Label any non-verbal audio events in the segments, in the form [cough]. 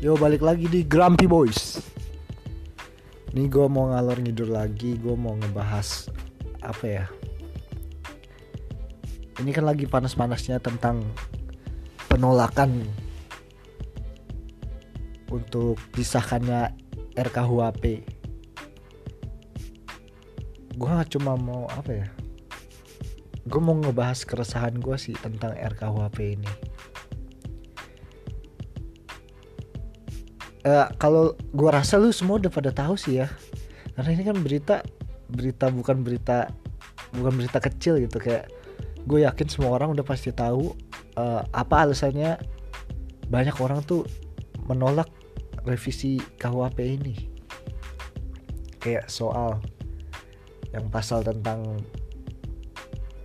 Yo balik lagi di Grumpy Boys. Nih gue mau ngalor ngidur lagi Gue mau ngebahas Apa ya? Ini kan lagi panas-panasnya tentang Penolakan Untuk disahkannya RKUHP Gue cuma mau apa ya? Gue mau ngebahas keresahan gue sih tentang RKUHP ini uh, kalau gua rasa lu semua udah pada tahu sih ya. Karena ini kan berita berita bukan berita bukan berita kecil gitu kayak gue yakin semua orang udah pasti tahu uh, apa alasannya banyak orang tuh menolak revisi KUHP ini. Kayak soal yang pasal tentang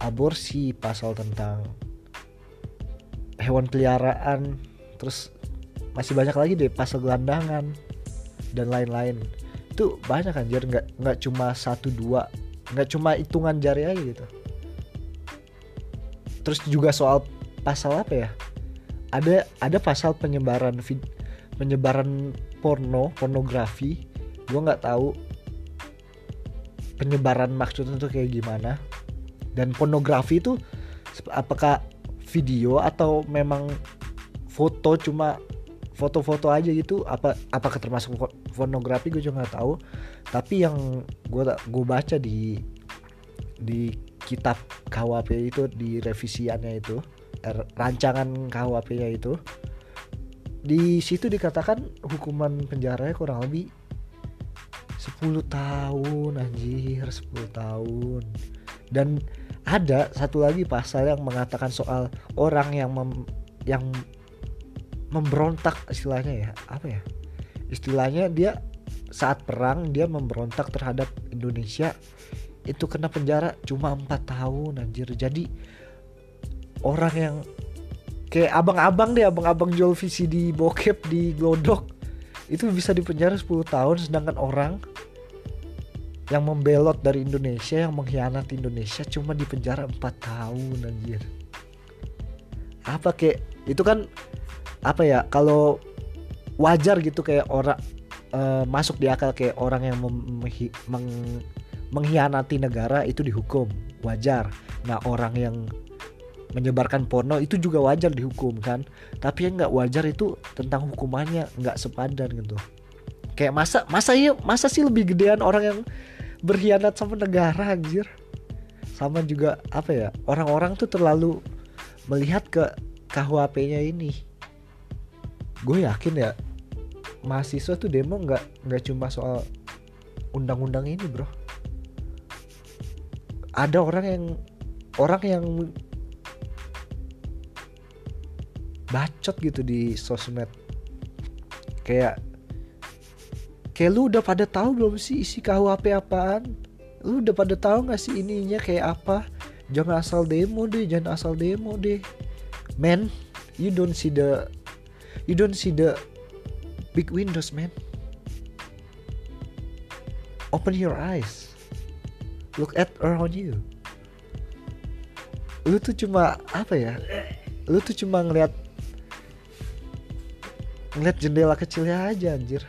aborsi pasal tentang hewan peliharaan terus masih banyak lagi deh pasal gelandangan dan lain-lain. Itu banyak anjir. Nggak nggak cuma satu dua. Nggak cuma hitungan jari aja gitu. Terus juga soal pasal apa ya? Ada ada pasal penyebaran vid, penyebaran porno pornografi. Gue nggak tahu penyebaran maksudnya tuh kayak gimana. Dan pornografi itu apakah video atau memang foto cuma foto-foto aja gitu. Apa apakah termasuk pornografi gue juga nggak tahu. Tapi yang gue gue baca di di kitab KWP itu di revisiannya itu er, rancangan KWP-nya itu di situ dikatakan hukuman penjaranya kurang lebih 10 tahun anjir 10 tahun. Dan ada satu lagi pasal yang mengatakan soal orang yang mem, yang memberontak istilahnya ya. Apa ya? Istilahnya dia saat perang dia memberontak terhadap Indonesia. Itu kena penjara cuma empat tahun anjir. Jadi orang yang kayak abang-abang deh abang-abang jual VCD bokep di glodok itu bisa dipenjara 10 tahun. Sedangkan orang yang membelot dari Indonesia yang mengkhianati Indonesia cuma dipenjara 4 tahun anjir. Apa kayak itu kan apa ya kalau wajar gitu kayak orang uh, masuk di akal kayak orang yang meng, mengkhianati negara itu dihukum wajar. Nah orang yang menyebarkan porno itu juga wajar dihukum kan. Tapi yang nggak wajar itu tentang hukumannya nggak sepadan gitu. Kayak masa masa iya masa sih lebih gedean orang yang berkhianat sama negara anjir? Sama juga apa ya orang-orang tuh terlalu melihat ke KUHP-nya ini gue yakin ya mahasiswa tuh demo nggak nggak cuma soal undang-undang ini bro. Ada orang yang orang yang bacot gitu di sosmed. Kayak kayak lu udah pada tahu belum sih isi KUHP apaan? Lu udah pada tahu nggak sih ininya kayak apa? Jangan asal demo deh jangan asal demo deh. Man you don't see the you don't see the big windows man. Open your eyes. Look at around you. Lu tuh cuma apa ya? Lu tuh cuma ngeliat ngeliat jendela kecilnya aja anjir.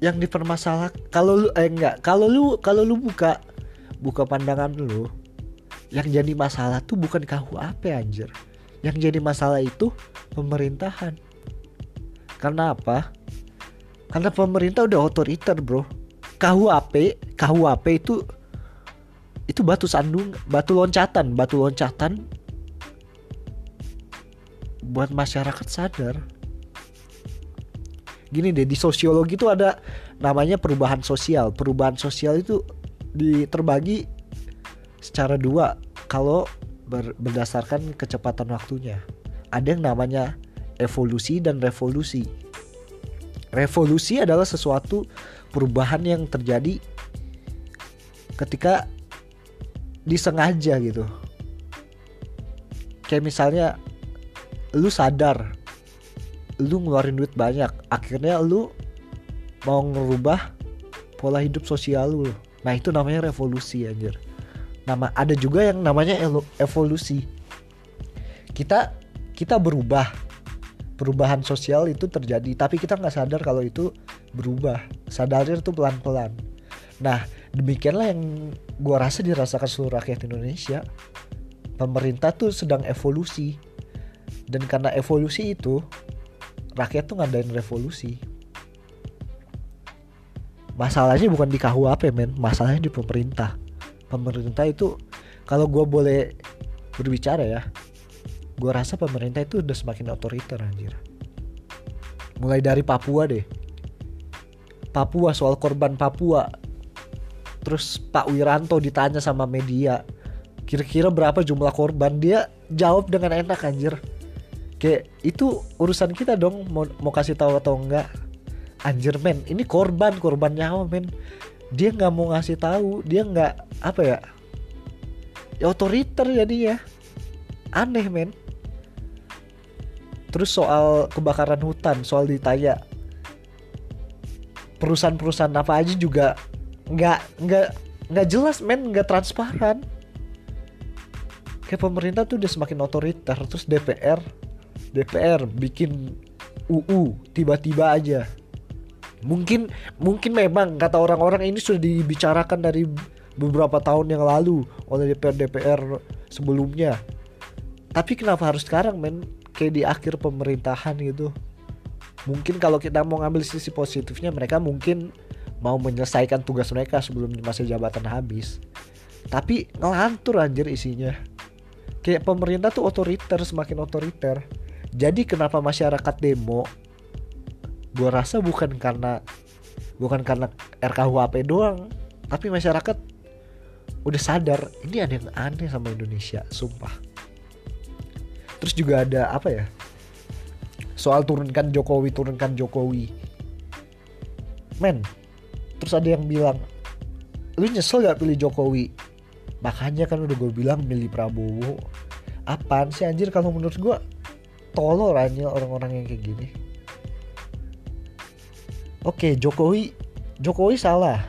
Yang dipermasalah kalau lu eh enggak. Kalau lu kalau lu buka buka pandangan lu yang jadi masalah tuh bukan KUHP anjir yang jadi masalah itu pemerintahan. Karena apa? Karena pemerintah udah otoriter, Bro. KUHP, KUHP itu itu batu sandung, batu loncatan, batu loncatan buat masyarakat sadar. Gini deh, di sosiologi itu ada namanya perubahan sosial. Perubahan sosial itu di terbagi secara dua. Kalau ber, berdasarkan kecepatan waktunya. Ada yang namanya evolusi dan revolusi. Revolusi adalah sesuatu perubahan yang terjadi ketika disengaja gitu. Kayak misalnya lu sadar lu ngeluarin duit banyak, akhirnya lu mau ngerubah pola hidup sosial lu. Nah, itu namanya revolusi anjir nama ada juga yang namanya evolusi. Kita kita berubah. Perubahan sosial itu terjadi tapi kita nggak sadar kalau itu berubah. Sadarnya itu pelan-pelan. Nah demikianlah yang gua rasa dirasakan seluruh rakyat Indonesia. Pemerintah tuh sedang evolusi. Dan karena evolusi itu rakyat tuh ngadain revolusi. Masalahnya bukan di KUHP men. Masalahnya di pemerintah pemerintah itu kalau gua boleh berbicara ya gue rasa pemerintah itu udah semakin otoriter anjir. Mulai dari Papua deh. Papua soal korban Papua. Terus Pak Wiranto ditanya sama media kira-kira berapa jumlah korban? Dia jawab dengan enak anjir. Kayak itu urusan kita dong mau, mau kasih tahu atau enggak? Anjir men ini korban korban nyawa men dia nggak mau ngasih tahu dia nggak apa ya ya otoriter jadi ya aneh men. Terus soal kebakaran hutan soal ditanya. Perusahaan-perusahaan apa aja juga nggak nggak nggak jelas men nggak transparan. Kayak pemerintah tuh udah semakin otoriter terus DPR DPR bikin UU tiba-tiba aja mungkin mungkin memang kata orang-orang ini sudah dibicarakan dari beberapa tahun yang lalu oleh DPR DPR sebelumnya. Tapi kenapa harus sekarang men? Kayak di akhir pemerintahan gitu. Mungkin kalau kita mau ngambil sisi positifnya mereka mungkin mau menyelesaikan tugas mereka sebelum masa jabatan habis. Tapi ngelantur anjir isinya. Kayak pemerintah tuh otoriter semakin otoriter. Jadi kenapa masyarakat demo gue rasa bukan karena bukan karena RKUHP doang tapi masyarakat udah sadar ini ada yang aneh sama Indonesia sumpah. Terus juga ada apa ya? Soal turunkan Jokowi turunkan Jokowi. Men terus ada yang bilang lu nyesel gak pilih Jokowi? Makanya kan udah gue bilang milih Prabowo. Apaan sih anjir kalau menurut gue tolol aja orang-orang yang kayak gini oke Jokowi Jokowi salah.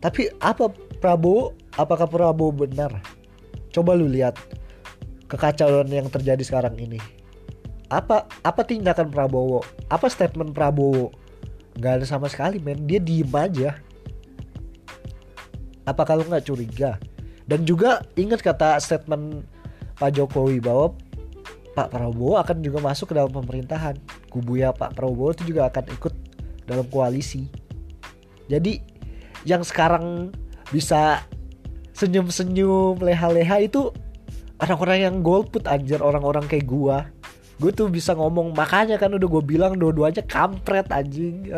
Tapi apa Prabowo apakah Prabowo benar? Coba lu lihat kekacauan yang terjadi sekarang ini. Apa apa tindakan Prabowo? Apa statement Prabowo? Nggak ada sama sekali men. Dia diem aja. Apa kalau nggak curiga? Dan juga ingat kata statement Pak Jokowi bahwa Pak Prabowo akan juga masuk ke dalam pemerintahan. Kubu ya Pak Prabowo itu juga akan ikut dalam koalisi. Jadi yang sekarang bisa senyum-senyum leha-leha itu orang-orang yang golput anjir orang-orang kayak gua. Gue tuh bisa ngomong makanya kan udah gue bilang dua-duanya kampret anjing.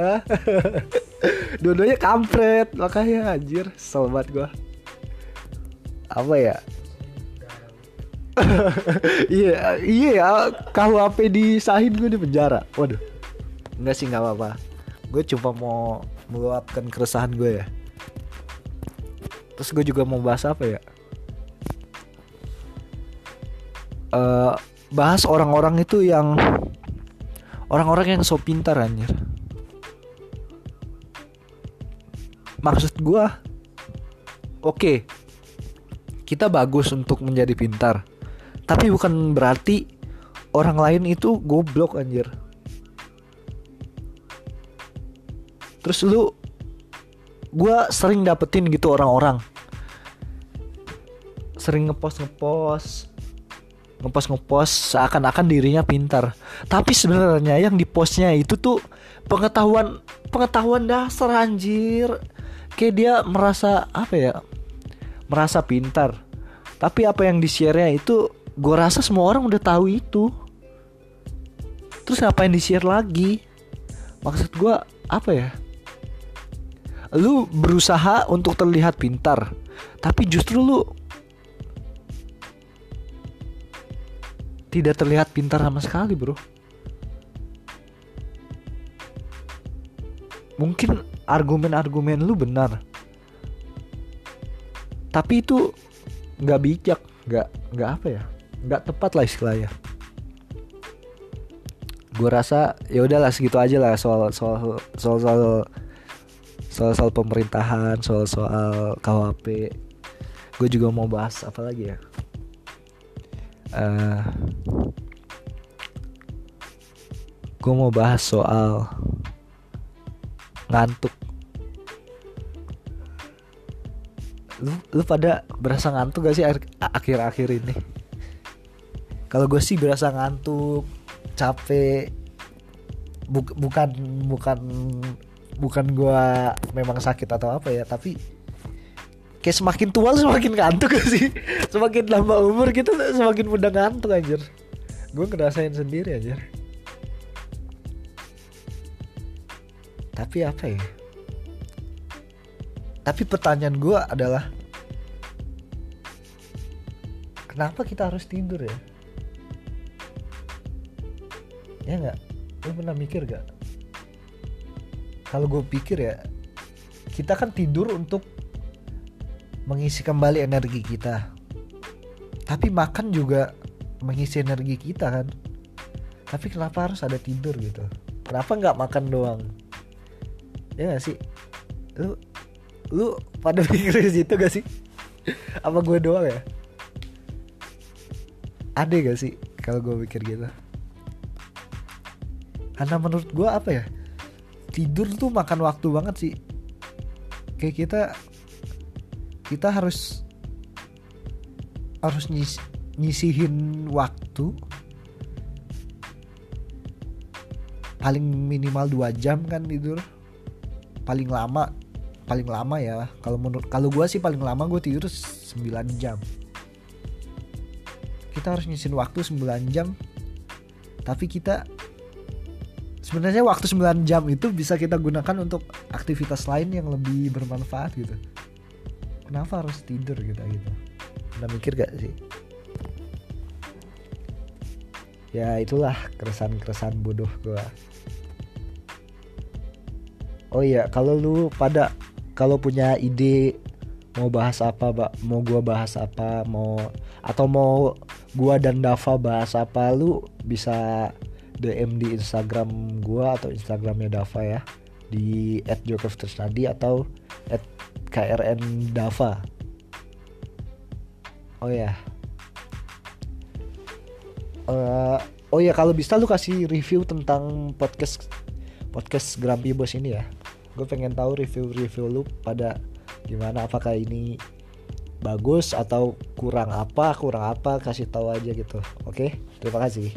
[laughs] Dua-duanya kampret makanya anjir selamat gue apa ya iya iya ya. KUHP disahin gue di penjara. Waduh. Enggak sih nggak apa-apa. Gue cuma mau meluapkan keresahan gue ya. Terus gue juga mau bahas apa ya? Uh, bahas orang-orang itu yang orang-orang yang so pintar anjir. Maksud gua oke okay, kita bagus untuk menjadi pintar tapi bukan berarti orang lain itu goblok anjir. Terus lu gua sering dapetin gitu orang-orang. Sering ngepost ngepost ngepost ngepost seakan-akan dirinya pintar. Tapi sebenarnya yang di postnya itu tuh pengetahuan pengetahuan dasar anjir. Kayak dia merasa apa ya merasa pintar. Tapi apa yang di share itu gue rasa semua orang udah tahu itu. Terus apa yang di share lagi? Maksud gue apa ya? Lu berusaha untuk terlihat pintar tapi justru lu tidak terlihat pintar sama sekali bro. Mungkin argumen-argumen lu benar. Tapi itu nggak bijak nggak nggak apa ya nggak tepat lah istilahnya gue rasa ya udahlah segitu aja lah soal soal soal soal soal soal pemerintahan soal soal KWP gue juga mau bahas apa lagi ya? Uh, gue mau bahas soal ngantuk. Lu lu pada berasa ngantuk gak sih akhir-akhir ini kalau gue sih berasa ngantuk capek. Buk, bukan bukan bukan gue memang sakit atau apa ya tapi kayak semakin tua semakin ngantuk sih? [laughs] Semakin lama umur kita semakin mudah ngantuk anjir. Gue ngerasain sendiri aja tapi apa ya? Tapi pertanyaan gue adalah kenapa kita harus tidur ya ya nggak? Lu pernah mikir gak kalau gue pikir ya kita kan tidur untuk mengisi kembali energi kita. Tapi makan juga mengisi energi kita kan. Tapi kenapa harus ada tidur gitu? Kenapa nggak makan doang? Ya gak sih? Lu lu pada [laughs] pikir situ gak sih? Apa gue doang ya? Ada gak sih kalau gue pikir gitu karena menurut gue apa ya tidur tuh makan waktu banget sih. Kayak kita kita harus harus nyis, nyisihin waktu. Paling minimal dua jam kan tidur. Paling lama paling lama ya. Kalau menurut kalau gue sih paling lama gue tidur 9 jam. Kita harus nyisin waktu 9 jam. Tapi kita sebenarnya waktu 9 jam itu bisa kita gunakan untuk aktivitas lain yang lebih bermanfaat gitu. Kenapa harus tidur kita gitu? Pernah mikir gak sih? Ya itulah keresahan-keresahan bodoh gue oh iya kalau lu pada kalau punya ide mau bahas apa mau gua bahas apa mau atau mau gua dan Dava bahas apa lu bisa DM di Instagram gua atau Instagramnya Dava ya di @jokertresnadi atau @krndava. Oh ya. Uh, oh ya kalau bisa lu kasih review tentang podcast podcast Grumpy Boss ini ya. Gue pengen tahu review-review lu pada gimana apakah ini bagus atau kurang apa kurang apa kasih tahu aja gitu oke terima kasih